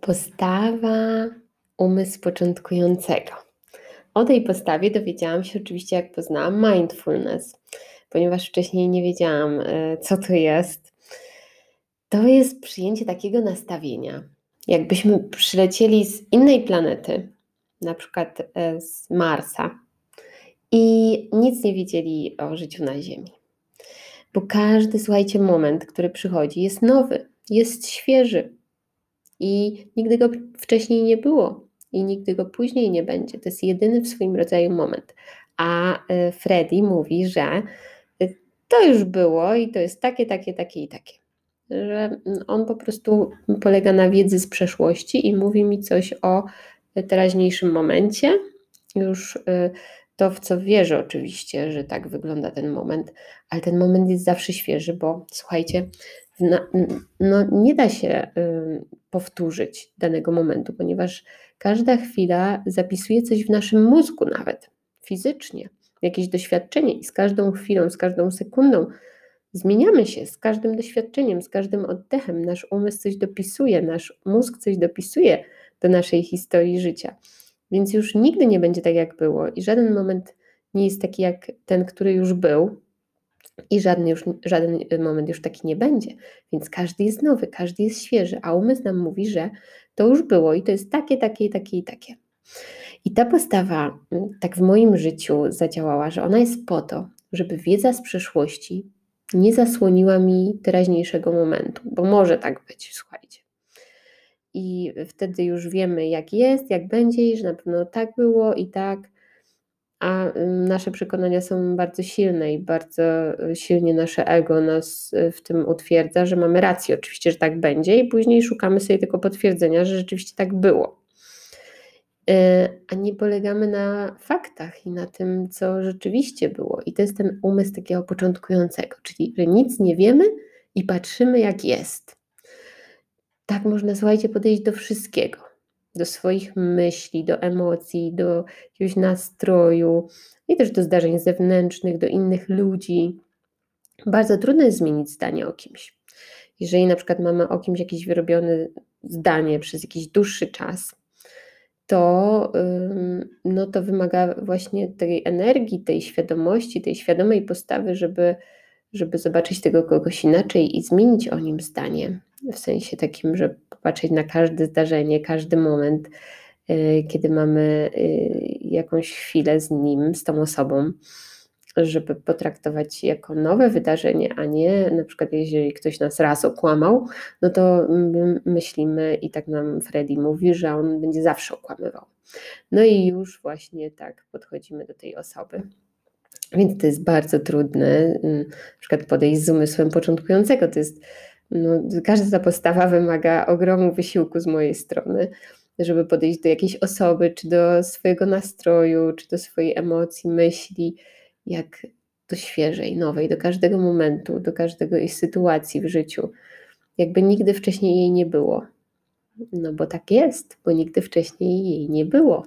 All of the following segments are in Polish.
Postawa umysł początkującego. O tej postawie dowiedziałam się oczywiście, jak poznałam mindfulness, ponieważ wcześniej nie wiedziałam, e, co to jest. To jest przyjęcie takiego nastawienia, jakbyśmy przylecieli z innej planety, na przykład e, z Marsa, i nic nie wiedzieli o życiu na Ziemi. Bo każdy, słuchajcie, moment, który przychodzi, jest nowy, jest świeży, i nigdy go wcześniej nie było i nigdy go później nie będzie. To jest jedyny w swoim rodzaju moment. A e, Freddy mówi, że e, to już było i to jest takie, takie, takie i takie. Że mm, on po prostu polega na wiedzy z przeszłości i mówi mi coś o teraźniejszym momencie. Już to, w co wierzę oczywiście, że tak wygląda ten moment, ale ten moment jest zawsze świeży, bo słuchajcie, no, nie da się powtórzyć danego momentu, ponieważ każda chwila zapisuje coś w naszym mózgu, nawet fizycznie, jakieś doświadczenie, i z każdą chwilą, z każdą sekundą zmieniamy się, z każdym doświadczeniem, z każdym oddechem. Nasz umysł coś dopisuje, nasz mózg coś dopisuje do naszej historii życia. Więc już nigdy nie będzie tak, jak było, i żaden moment nie jest taki jak ten, który już był, i żaden, już, żaden moment już taki nie będzie. Więc każdy jest nowy, każdy jest świeży, a umysł nam mówi, że to już było i to jest takie, takie, takie i takie. I ta postawa mm, tak w moim życiu zadziałała, że ona jest po to, żeby wiedza z przeszłości nie zasłoniła mi teraźniejszego momentu, bo może tak być, słuchajcie. I wtedy już wiemy, jak jest, jak będzie, i że na pewno tak było i tak a nasze przekonania są bardzo silne i bardzo y, silnie nasze ego nas y, w tym utwierdza, że mamy rację, oczywiście, że tak będzie, i później szukamy sobie tylko potwierdzenia, że rzeczywiście tak było. Y, a nie polegamy na faktach i na tym, co rzeczywiście było. I to jest ten umysł takiego początkującego, czyli że nic nie wiemy i patrzymy, jak jest. Tak można, słuchajcie, podejść do wszystkiego do swoich myśli, do emocji, do jakiegoś nastroju i też do zdarzeń zewnętrznych, do innych ludzi. Bardzo trudno jest zmienić zdanie o kimś. Jeżeli na przykład mamy o kimś jakieś wyrobione zdanie przez jakiś dłuższy czas, to, no to wymaga właśnie tej energii, tej świadomości, tej świadomej postawy, żeby, żeby zobaczyć tego kogoś inaczej i zmienić o nim zdanie w sensie takim, że popatrzeć na każde zdarzenie, każdy moment, y, kiedy mamy y, jakąś chwilę z nim, z tą osobą, żeby potraktować jako nowe wydarzenie, a nie na przykład, jeżeli ktoś nas raz okłamał, no to myślimy i tak nam Freddy mówi, że on będzie zawsze okłamywał. No i już właśnie tak podchodzimy do tej osoby. Więc to jest bardzo trudne, na przykład podejść z umysłem początkującego. To jest no, każda ta postawa wymaga ogromu wysiłku z mojej strony, żeby podejść do jakiejś osoby, czy do swojego nastroju, czy do swojej emocji, myśli, jak do świeżej, nowej, do każdego momentu, do każdej sytuacji w życiu, jakby nigdy wcześniej jej nie było. No bo tak jest, bo nigdy wcześniej jej nie było.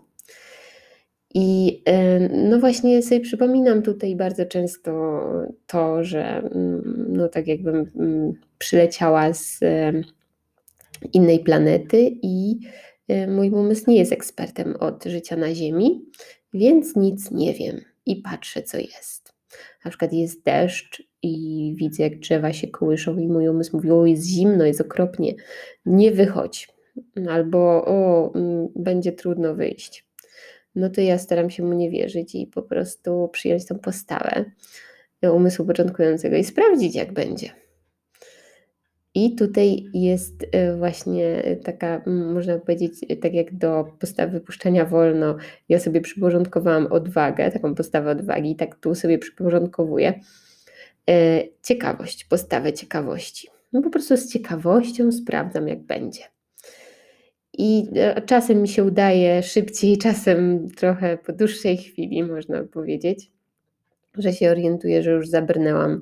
I e, no właśnie sobie przypominam tutaj bardzo często to, że mm, no tak jakbym mm, przyleciała z e, innej planety i e, mój umysł nie jest ekspertem od życia na Ziemi, więc nic nie wiem i patrzę, co jest. Na przykład jest deszcz i widzę, jak drzewa się kołyszą i mój umysł mówi, o jest zimno, jest okropnie, nie wychodź. Albo o, mm, będzie trudno wyjść no to ja staram się mu nie wierzyć i po prostu przyjąć tą postawę umysłu początkującego i sprawdzić, jak będzie. I tutaj jest e, właśnie taka, można powiedzieć, tak jak do postawy wypuszczania wolno, ja sobie przyporządkowałam odwagę, taką postawę odwagi, tak tu sobie przyporządkowuję. E, ciekawość, postawę ciekawości. No po prostu z ciekawością sprawdzam, jak będzie. I e, czasem mi się udaje szybciej, czasem trochę po dłuższej chwili, można powiedzieć, że się orientuję, że już zabrnęłam,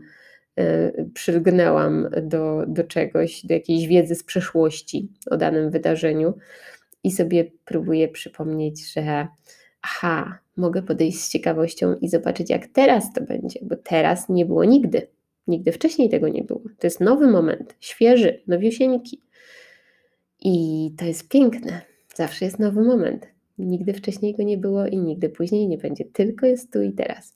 e, przylgnęłam do, do czegoś, do jakiejś wiedzy z przeszłości o danym wydarzeniu i sobie próbuję przypomnieć, że aha, mogę podejść z ciekawością i zobaczyć, jak teraz to będzie, bo teraz nie było nigdy. Nigdy wcześniej tego nie było. To jest nowy moment, świeży, nowiusieńki. I to jest piękne. Zawsze jest nowy moment. Nigdy wcześniej go nie było i nigdy później nie będzie, tylko jest tu i teraz.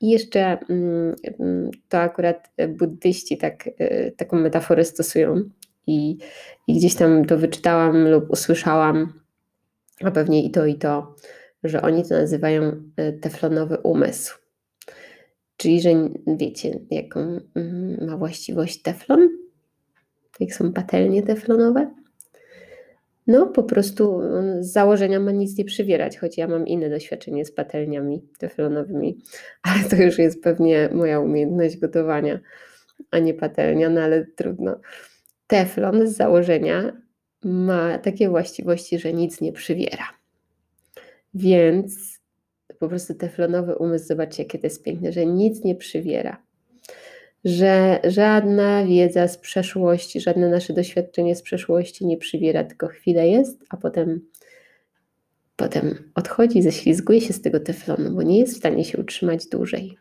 I jeszcze mm, mm, to akurat buddyści tak, e, taką metaforę stosują i, i gdzieś tam to wyczytałam lub usłyszałam, a pewnie i to, i to, że oni to nazywają e, teflonowy umysł. Czyli, że wiecie, jaką mm, ma właściwość teflon? Jak są patelnie teflonowe? No, po prostu z założenia ma nic nie przywierać, choć ja mam inne doświadczenie z patelniami teflonowymi, ale to już jest pewnie moja umiejętność gotowania, a nie patelnia, no ale trudno. Teflon z założenia ma takie właściwości, że nic nie przywiera. Więc po prostu teflonowy umysł, zobaczcie, jakie to jest piękne, że nic nie przywiera. Że żadna wiedza z przeszłości, żadne nasze doświadczenie z przeszłości nie przywiera, tylko chwilę jest, a potem, potem odchodzi, ześlizguje się z tego teflonu, bo nie jest w stanie się utrzymać dłużej.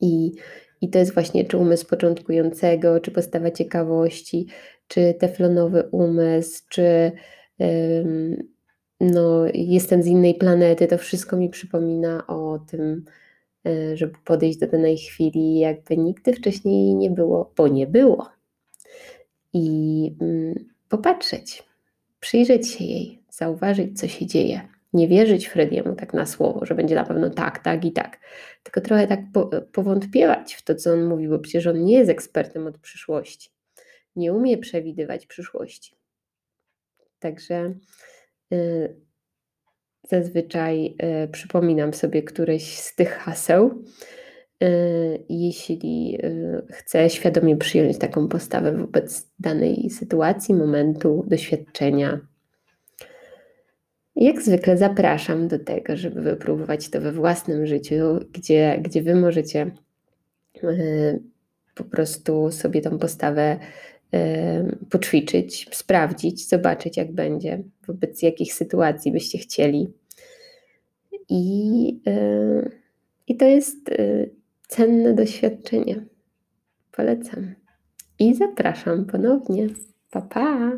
I, i to jest właśnie czy umysł początkującego, czy postawa ciekawości, czy teflonowy umysł, czy no, jestem z innej planety, to wszystko mi przypomina o tym, żeby podejść do danej chwili, jakby nigdy wcześniej nie było, bo nie było. I mm, popatrzeć, przyjrzeć się jej, zauważyć, co się dzieje. Nie wierzyć Frediemu tak na słowo, że będzie na pewno tak, tak i tak, tylko trochę tak po, powątpiewać w to, co on mówi, bo przecież on nie jest ekspertem od przyszłości. Nie umie przewidywać przyszłości. Także Y, zazwyczaj y, przypominam sobie któreś z tych haseł, y, jeśli chcę świadomie przyjąć taką postawę wobec danej sytuacji, momentu, doświadczenia. Jak zwykle zapraszam do tego, żeby wypróbować to we własnym życiu, gdzie, gdzie Wy możecie po prostu sobie tą postawę poćwiczyć, sprawdzić, zobaczyć, jak będzie, wobec jakich sytuacji byście chcieli. I, i to jest y, cenne doświadczenie. Polecam. I zapraszam ponownie. Pa, pa!